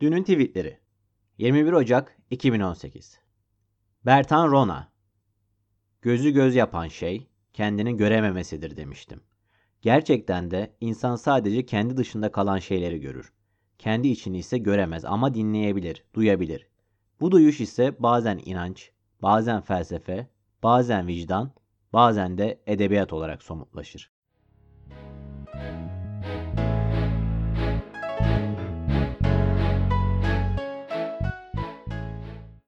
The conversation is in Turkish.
Dünün tweetleri. 21 Ocak 2018. Bertan Rona. Gözü göz yapan şey kendini görememesidir demiştim. Gerçekten de insan sadece kendi dışında kalan şeyleri görür. Kendi içini ise göremez ama dinleyebilir, duyabilir. Bu duyuş ise bazen inanç, bazen felsefe, bazen vicdan, bazen de edebiyat olarak somutlaşır.